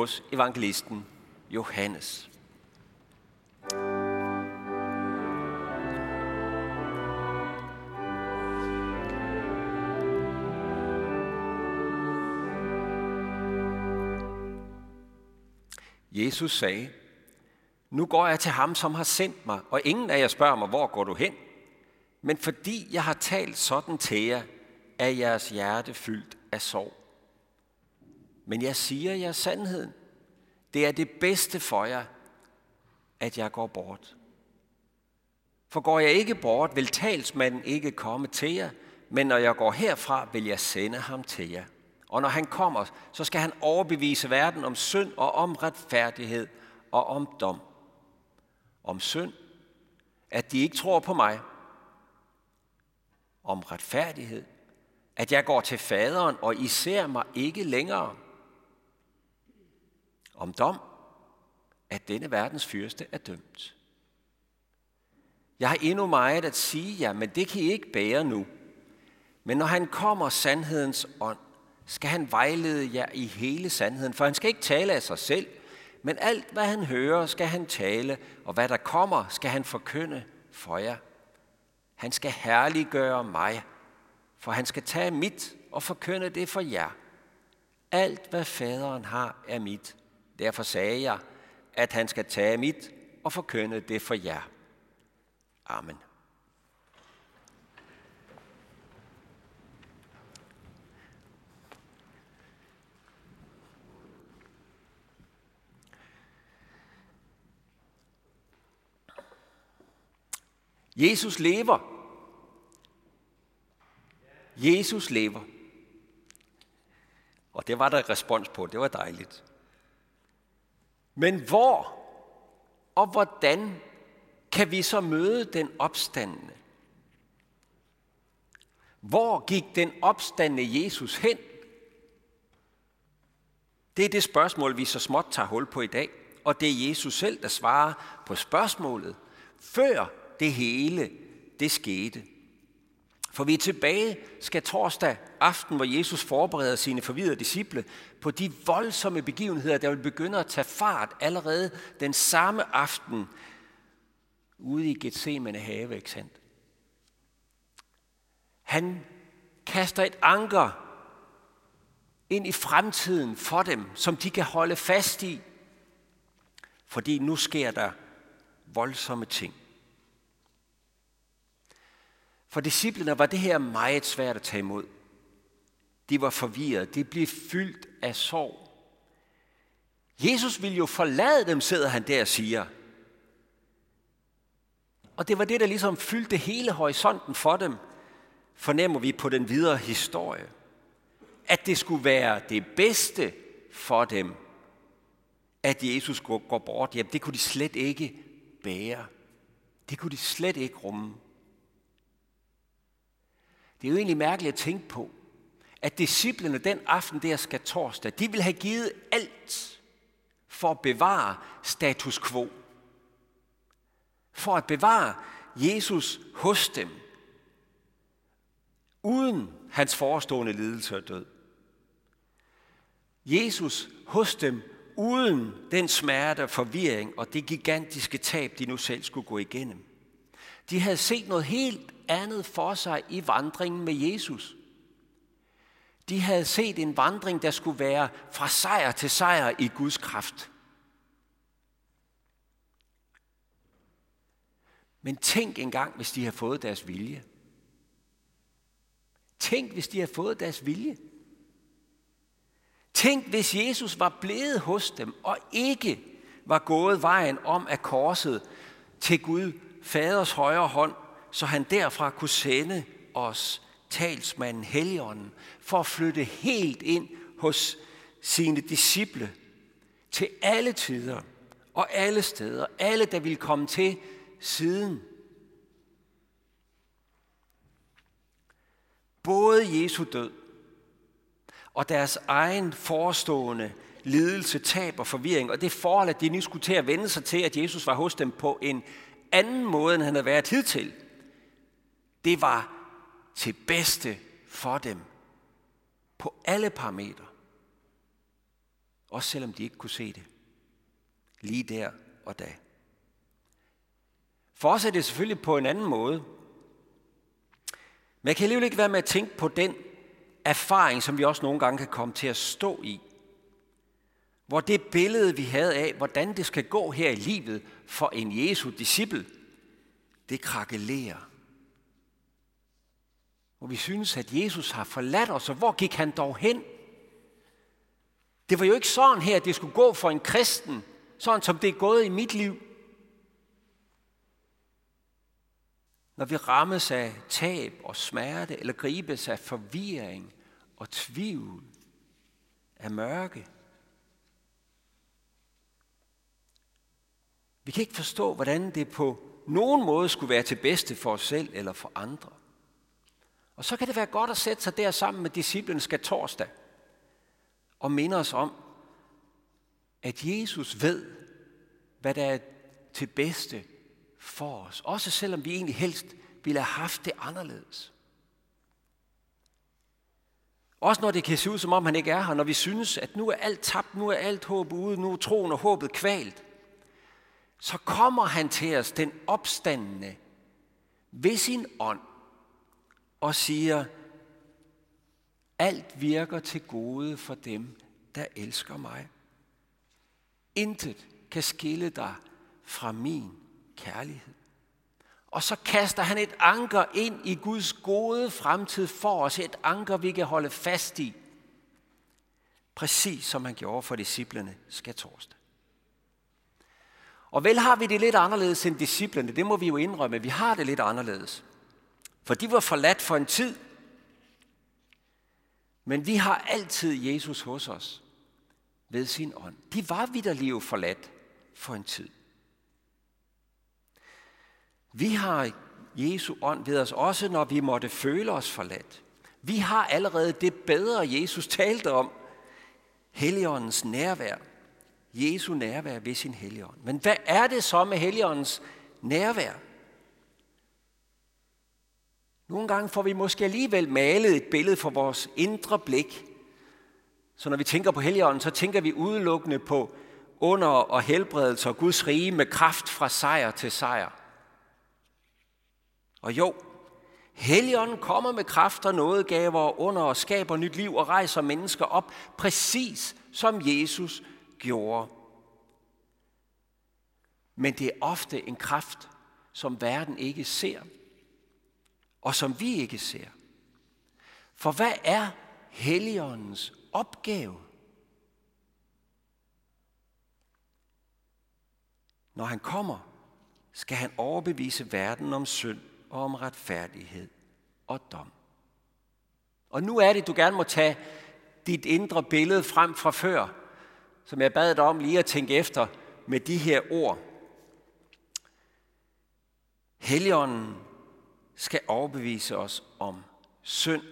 hos evangelisten Johannes. Jesus sagde, nu går jeg til ham, som har sendt mig, og ingen af jer spørger mig, hvor går du hen? Men fordi jeg har talt sådan til jer, er jeres hjerte fyldt af sorg. Men jeg siger jer sandheden. Det er det bedste for jer, at jeg går bort. For går jeg ikke bort, vil talsmanden ikke komme til jer, men når jeg går herfra, vil jeg sende ham til jer. Og når han kommer, så skal han overbevise verden om synd og om retfærdighed og om dom. Om synd, at de ikke tror på mig. Om retfærdighed, at jeg går til faderen, og I ser mig ikke længere. Om dom, at denne verdens fyrste er dømt. Jeg har endnu meget at sige jer, men det kan I ikke bære nu. Men når han kommer sandhedens ånd, skal han vejlede jer i hele sandheden, for han skal ikke tale af sig selv, men alt, hvad han hører, skal han tale, og hvad der kommer, skal han forkynde for jer. Han skal herliggøre mig, for han skal tage mit og forkynde det for jer. Alt, hvad faderen har, er mit. Derfor sagde jeg, at han skal tage mit og forkynde det for jer. Amen. Jesus lever. Jesus lever. Og det var der respons på. Det var dejligt. Men hvor og hvordan kan vi så møde den opstandende? Hvor gik den opstandende Jesus hen? Det er det spørgsmål, vi så småt tager hul på i dag. Og det er Jesus selv, der svarer på spørgsmålet, før det hele, det skete. For vi er tilbage, skal torsdag aften, hvor Jesus forbereder sine forvirrede disciple på de voldsomme begivenheder, der vil begynde at tage fart allerede den samme aften ude i Gethsemane have, ikke sandt? Han kaster et anker ind i fremtiden for dem, som de kan holde fast i, fordi nu sker der voldsomme ting. For disciplene var det her meget svært at tage imod. De var forvirret. De blev fyldt af sorg. Jesus ville jo forlade dem, sidder han der og siger. Og det var det, der ligesom fyldte hele horisonten for dem, fornemmer vi på den videre historie. At det skulle være det bedste for dem, at Jesus går bort. Jamen, det kunne de slet ikke bære. Det kunne de slet ikke rumme. Det er jo egentlig mærkeligt at tænke på, at disciplene den aften der skal torsdag, de vil have givet alt for at bevare status quo. For at bevare Jesus hos dem, uden hans forestående lidelse og død. Jesus hos dem, uden den smerte, forvirring og det gigantiske tab, de nu selv skulle gå igennem. De havde set noget helt andet for sig i vandringen med Jesus. De havde set en vandring, der skulle være fra sejr til sejr i Guds kraft. Men tænk engang, hvis de har fået deres vilje. Tænk, hvis de har fået deres vilje. Tænk, hvis Jesus var blevet hos dem og ikke var gået vejen om af korset til Gud, faders højre hånd, så han derfra kunne sende os talsmanden Helligånden for at flytte helt ind hos sine disciple til alle tider og alle steder, alle der vil komme til siden. Både Jesu død og deres egen forestående lidelse, tab og forvirring, og det forhold, at de nu skulle til at vende sig til, at Jesus var hos dem på en anden måde, end han havde været hidtil, det var til bedste for dem på alle parametre. Også selvom de ikke kunne se det. Lige der og da. For os er det selvfølgelig på en anden måde. Men jeg kan alligevel ikke være med at tænke på den erfaring, som vi også nogle gange kan komme til at stå i. Hvor det billede, vi havde af, hvordan det skal gå her i livet for en Jesu disciple, det krakelerer. Hvor vi synes, at Jesus har forladt os, og hvor gik han dog hen? Det var jo ikke sådan her, at det skulle gå for en kristen, sådan som det er gået i mit liv. Når vi rammes af tab og smerte, eller gribes af forvirring og tvivl, af mørke. Vi kan ikke forstå, hvordan det på nogen måde skulle være til bedste for os selv eller for andre. Og så kan det være godt at sætte sig der sammen med disciplen skal torsdag og minde os om, at Jesus ved, hvad der er til bedste for os. Også selvom vi egentlig helst ville have haft det anderledes. Også når det kan se ud, som om han ikke er her, når vi synes, at nu er alt tabt, nu er alt håb ude, nu er troen og håbet kvalt, så kommer han til os, den opstandende, ved sin ånd, og siger, alt virker til gode for dem, der elsker mig. Intet kan skille dig fra min kærlighed. Og så kaster han et anker ind i Guds gode fremtid for os. Et anker, vi kan holde fast i. Præcis som han gjorde for disciplene skal torsdag. Og vel har vi det lidt anderledes end disciplene. Det må vi jo indrømme. Vi har det lidt anderledes. For de var forladt for en tid. Men vi har altid Jesus hos os ved sin ånd. De var vidderlige forladt for en tid. Vi har Jesu ånd ved os også, når vi måtte føle os forladt. Vi har allerede det bedre, Jesus talte om. Helligåndens nærvær. Jesu nærvær ved sin helligånd. Men hvad er det så med helligåndens nærvær? Nogle gange får vi måske alligevel malet et billede for vores indre blik. Så når vi tænker på Helligånden, så tænker vi udelukkende på under og helbredelse og Guds rige med kraft fra sejr til sejr. Og jo, Helligånden kommer med kraft og nådegaver under og skaber nyt liv og rejser mennesker op, præcis som Jesus gjorde. Men det er ofte en kraft, som verden ikke ser, og som vi ikke ser. For hvad er Helligåndens opgave? Når han kommer, skal han overbevise verden om synd og om retfærdighed og dom. Og nu er det, du gerne må tage dit indre billede frem fra før, som jeg bad dig om lige at tænke efter med de her ord. Helligånden skal overbevise os om synd.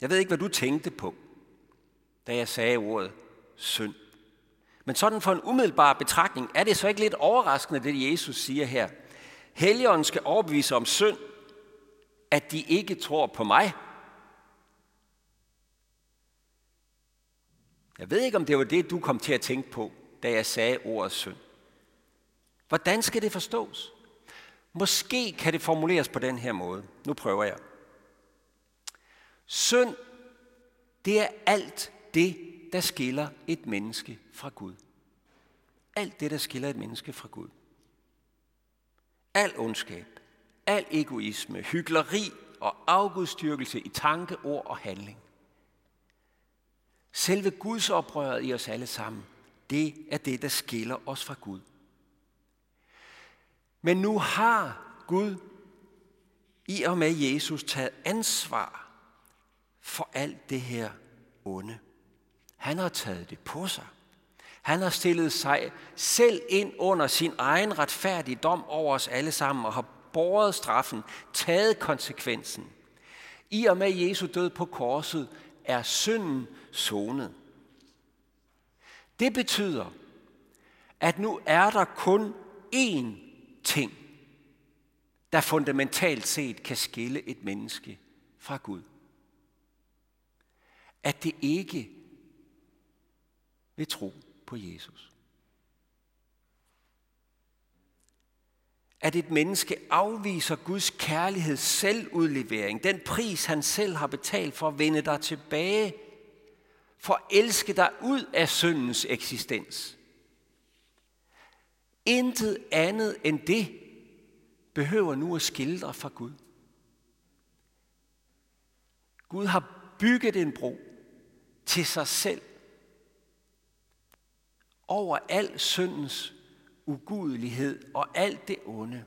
Jeg ved ikke, hvad du tænkte på, da jeg sagde ordet synd. Men sådan for en umiddelbar betragtning er det så ikke lidt overraskende, det Jesus siger her. Helligånden skal overbevise om synd, at de ikke tror på mig. Jeg ved ikke, om det var det, du kom til at tænke på, da jeg sagde ordet synd. Hvordan skal det forstås? Måske kan det formuleres på den her måde. Nu prøver jeg. Synd, det er alt det, der skiller et menneske fra Gud. Alt det, der skiller et menneske fra Gud. Al ondskab, al egoisme, hyggeleri og afgudstyrkelse i tanke, ord og handling. Selve Guds oprøret i os alle sammen, det er det, der skiller os fra Gud. Men nu har Gud i og med Jesus taget ansvar for alt det her onde. Han har taget det på sig. Han har stillet sig selv ind under sin egen retfærdige dom over os alle sammen og har båret straffen, taget konsekvensen. I og med Jesu død på korset er synden sonet. Det betyder, at nu er der kun én ting, der fundamentalt set kan skille et menneske fra Gud. at det ikke vil tro på Jesus. At et menneske afviser Guds kærlighed, selvudlevering, den pris han selv har betalt for at vende dig tilbage, for at elske dig ud af syndens eksistens. Intet andet end det behøver nu at skildre fra Gud. Gud har bygget en bro til sig selv over al syndens ugudelighed og alt det onde.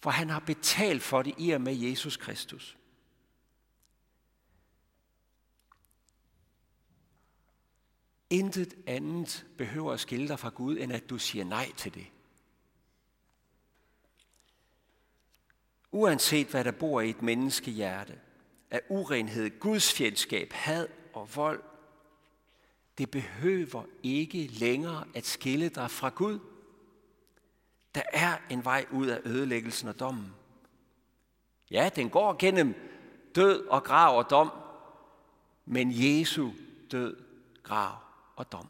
For han har betalt for det i og med Jesus Kristus. Intet andet behøver at skille dig fra Gud, end at du siger nej til det. Uanset hvad der bor i et menneskehjerte, af urenhed, gudsfjendskab, had og vold, det behøver ikke længere at skille dig fra Gud. Der er en vej ud af ødelæggelsen og dommen. Ja, den går gennem død og grav og dom, men Jesu død, grav og dom.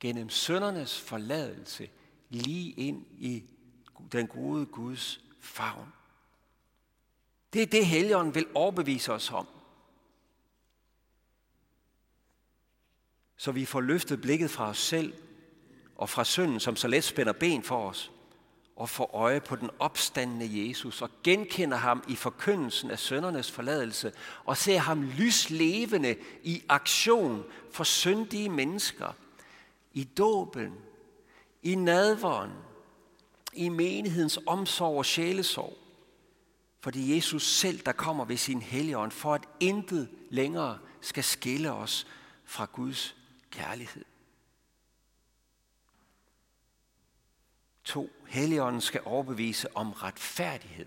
Gennem søndernes forladelse lige ind i den gode Guds favn. Det er det, Helligånden vil overbevise os om. Så vi får løftet blikket fra os selv og fra synden, som så let spænder ben for os, og får øje på den opstandende Jesus og genkender ham i forkyndelsen af søndernes forladelse og ser ham lyslevende i aktion for syndige mennesker, i dåben, i nadveren, i menighedens omsorg og sjælesorg. For det er Jesus selv, der kommer ved sin helligånd, for at intet længere skal skille os fra Guds kærlighed. 2. Helligånden skal overbevise om retfærdighed.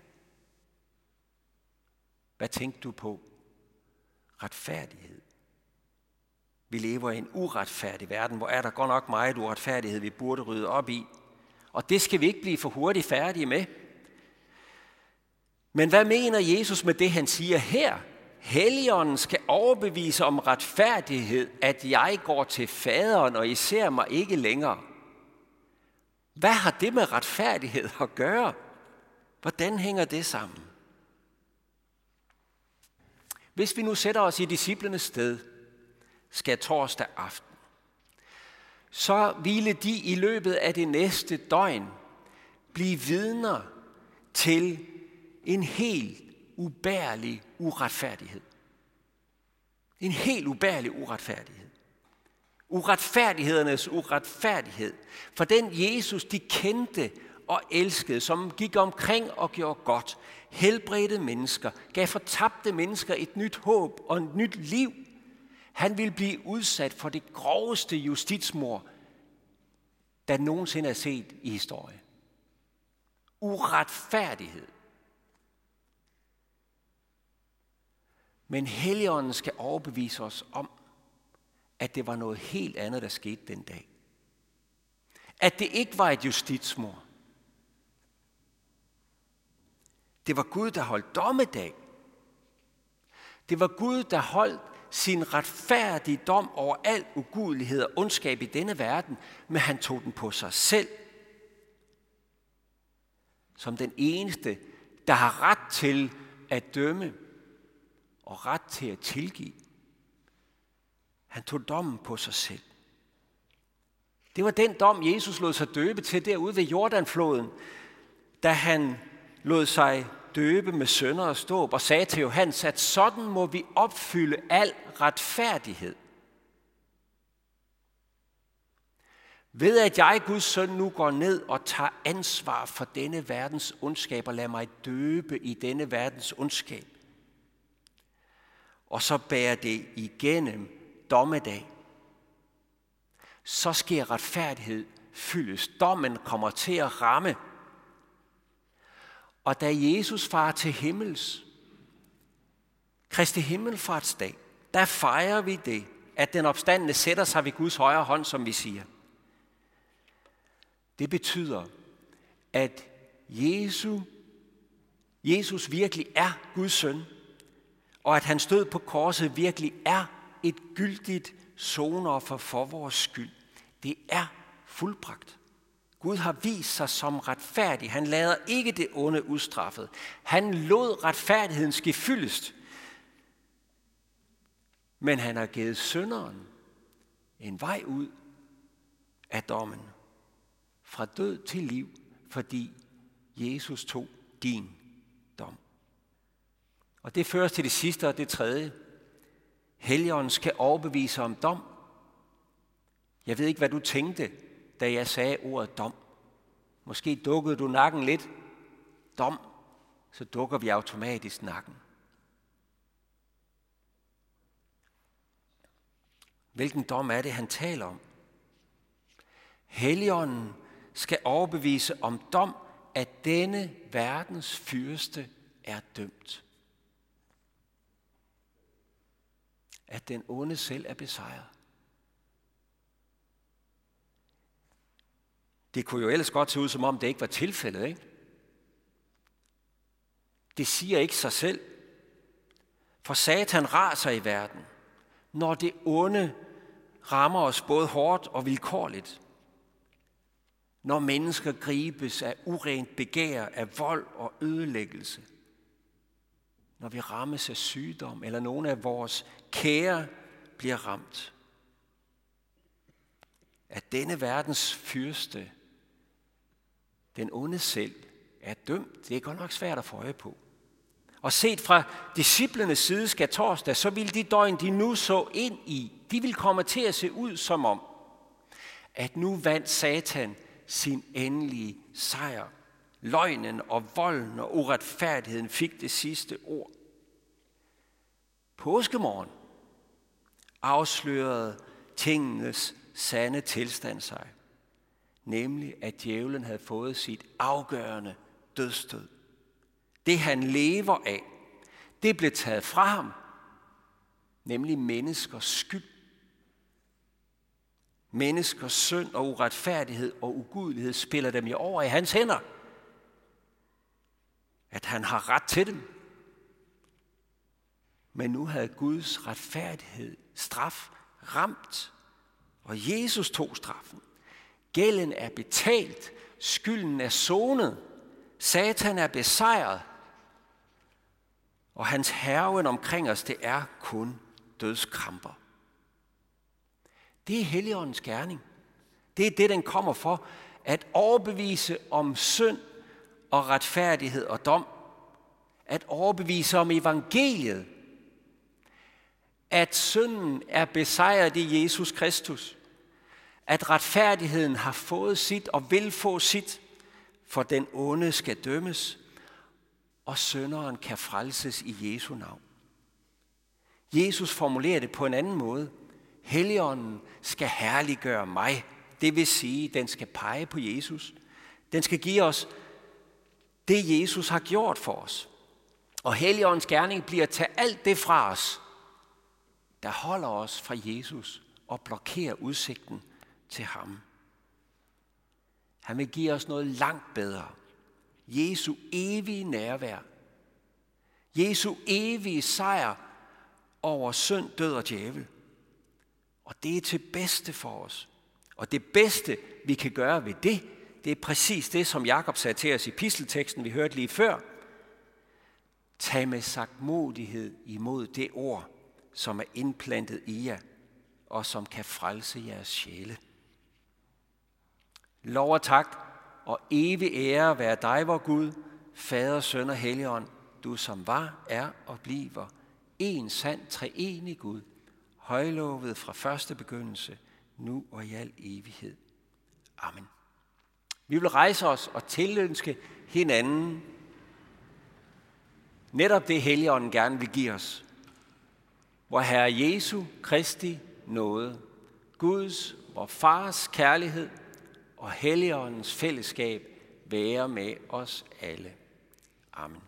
Hvad tænkte du på? Retfærdighed. Vi lever i en uretfærdig verden, hvor er der godt nok meget uretfærdighed, vi burde rydde op i. Og det skal vi ikke blive for hurtigt færdige med. Men hvad mener Jesus med det, han siger her? Helligånden skal overbevise om retfærdighed, at jeg går til faderen, og I ser mig ikke længere. Hvad har det med retfærdighed at gøre? Hvordan hænger det sammen? Hvis vi nu sætter os i disciplenes sted, skal torsdag aften, så ville de i løbet af det næste døgn blive vidner til en helt ubærlig uretfærdighed. En helt ubærlig uretfærdighed. Uretfærdighedernes uretfærdighed. For den Jesus, de kendte og elskede, som gik omkring og gjorde godt, helbredte mennesker, gav fortabte mennesker et nyt håb og et nyt liv. Han ville blive udsat for det groveste justitsmord, der nogensinde er set i historien. Uretfærdighed. Men Helligånden skal overbevise os om, at det var noget helt andet, der skete den dag. At det ikke var et justitsmord. Det var Gud, der holdt dommedag. Det var Gud, der holdt sin retfærdige dom over al ugudelighed og ondskab i denne verden, men han tog den på sig selv. Som den eneste, der har ret til at dømme og ret til at tilgive. Han tog dommen på sig selv. Det var den dom, Jesus lod sig døbe til derude ved Jordanfloden, da han lod sig døbe med sønder og ståb og sagde til Johannes, at sådan må vi opfylde al retfærdighed. Ved at jeg, Guds søn, nu går ned og tager ansvar for denne verdens ondskab og lader mig døbe i denne verdens ondskab, og så bærer det igennem dommedag, så sker retfærdighed fyldes. Dommen kommer til at ramme. Og da Jesus far til himmels, Kristi himmelfartsdag, der fejrer vi det, at den opstandende sætter sig ved Guds højre hånd, som vi siger. Det betyder, at Jesus, Jesus virkelig er Guds søn, og at han stød på korset virkelig er et gyldigt sonoffer for vores skyld. Det er fuldbragt. Gud har vist sig som retfærdig. Han lader ikke det onde udstraffet. Han lod retfærdigheden ske fyldest. Men han har givet synderen en vej ud af dommen. Fra død til liv, fordi Jesus tog din dom. Og det fører til det sidste og det tredje. Helligånden skal overbevise om dom. Jeg ved ikke, hvad du tænkte, da jeg sagde ordet dom. Måske dukkede du nakken lidt. Dom. Så dukker vi automatisk nakken. Hvilken dom er det, han taler om? Helligånden skal overbevise om dom, at denne verdens fyrste er dømt. At den onde selv er besejret. Det kunne jo ellers godt se ud, som om det ikke var tilfældet, ikke? Det siger ikke sig selv. For Satan raser i verden, når det onde rammer os både hårdt og vilkårligt. Når mennesker gribes af urent begær, af vold og ødelæggelse. Når vi rammes af sygdom, eller nogle af vores kære bliver ramt. At denne verdens fyrste den onde selv er dømt. Det er godt nok svært at få øje på. Og set fra disciplenes side skal torsdag, så vil de døgn, de nu så ind i, de vil komme til at se ud som om, at nu vandt Satan sin endelige sejr. Løgnen og volden og uretfærdigheden fik det sidste ord. Påskemorgen afslørede tingenes sande tilstand sig nemlig at djævlen havde fået sit afgørende dødstød. Det han lever af, det blev taget fra ham, nemlig menneskers skyld. Menneskers synd og uretfærdighed og ugudelighed spiller dem jo over i hans hænder. At han har ret til dem. Men nu havde Guds retfærdighed, straf, ramt, og Jesus tog straffen. Gælden er betalt. Skylden er sonet. Satan er besejret. Og hans herven omkring os, det er kun dødskramper. Det er Helligåndens gerning. Det er det, den kommer for. At overbevise om synd og retfærdighed og dom. At overbevise om evangeliet. At synden er besejret i Jesus Kristus at retfærdigheden har fået sit og vil få sit, for den onde skal dømmes, og sønderen kan frelses i Jesu navn. Jesus formulerer det på en anden måde. Helligånden skal herliggøre mig. Det vil sige, den skal pege på Jesus. Den skal give os det, Jesus har gjort for os. Og Helligåndens gerning bliver at tage alt det fra os, der holder os fra Jesus og blokerer udsigten til ham. Han vil give os noget langt bedre. Jesu evige nærvær. Jesu evige sejr over synd, død og djævel. Og det er til bedste for os. Og det bedste, vi kan gøre ved det, det er præcis det, som Jakob sagde til os i pistelteksten, vi hørte lige før. Tag med sagtmodighed imod det ord, som er indplantet i jer, og som kan frelse jeres sjæle. Lov og tak og evig ære være dig, vor Gud, Fader, Søn og Helligånd, du som var, er og bliver en sand treenig Gud, højlovet fra første begyndelse, nu og i al evighed. Amen. Vi vil rejse os og tilønske hinanden netop det Helligånden gerne vil give os. Hvor Herre Jesu Kristi nåde, Guds, vor Fars kærlighed – og Helligåndens fællesskab være med os alle. Amen.